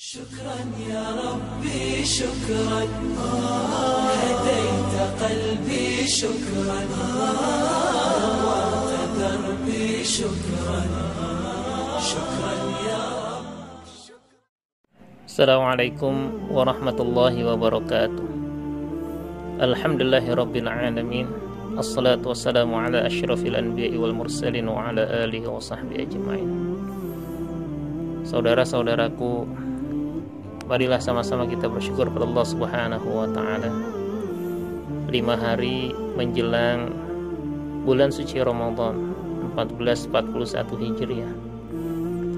شكرا يا ربي شكرا. هديت قلبي شكرا. نورت دربي شكرا. شكرا يا السلام عليكم ورحمة الله وبركاته. الحمد لله رب العالمين الصلاة والسلام على أشرف الأنبياء والمرسلين وعلى آله وصحبه أجمعين. Saudara-saudaraku Marilah sama-sama kita bersyukur kepada Allah Subhanahu wa taala. Lima hari menjelang bulan suci Ramadan 1441 Hijriah.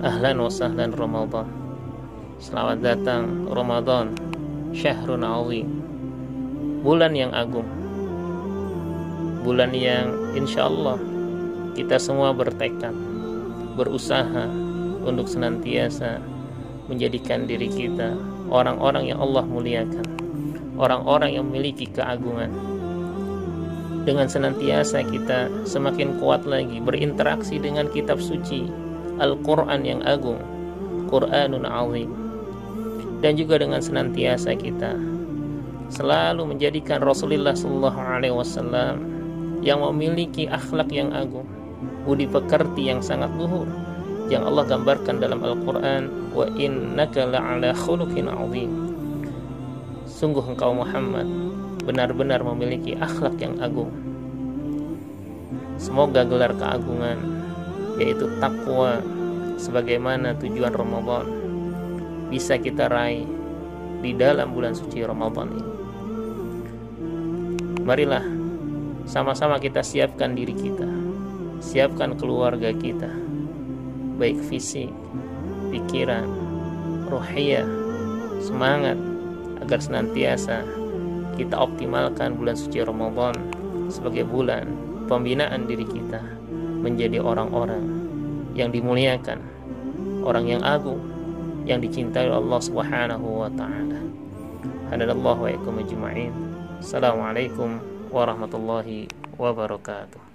Ahlan wa sahlan Ramadan. Selamat datang Ramadan, syahrun azim. Bulan yang agung. Bulan yang insya Allah kita semua bertekad, berusaha untuk senantiasa menjadikan diri kita orang-orang yang Allah muliakan, orang-orang yang memiliki keagungan. Dengan senantiasa kita semakin kuat lagi berinteraksi dengan kitab suci Al-Quran yang agung, Quranun Azim. Dan juga dengan senantiasa kita selalu menjadikan Rasulullah Sallallahu Alaihi Wasallam yang memiliki akhlak yang agung, budi pekerti yang sangat luhur, yang Allah gambarkan dalam Al-Quran wa innaka la'ala khuluqin azim. Sungguh engkau Muhammad benar-benar memiliki akhlak yang agung. Semoga gelar keagungan yaitu takwa sebagaimana tujuan Ramadan bisa kita raih di dalam bulan suci Ramadan ini. Marilah sama-sama kita siapkan diri kita siapkan keluarga kita baik fisik, pikiran, rohiyah, semangat agar senantiasa kita optimalkan bulan suci Ramadan sebagai bulan pembinaan diri kita menjadi orang-orang yang dimuliakan, orang yang agung, yang dicintai Allah Subhanahu wa taala. Hadallahu wa. Assalamualaikum warahmatullahi wabarakatuh.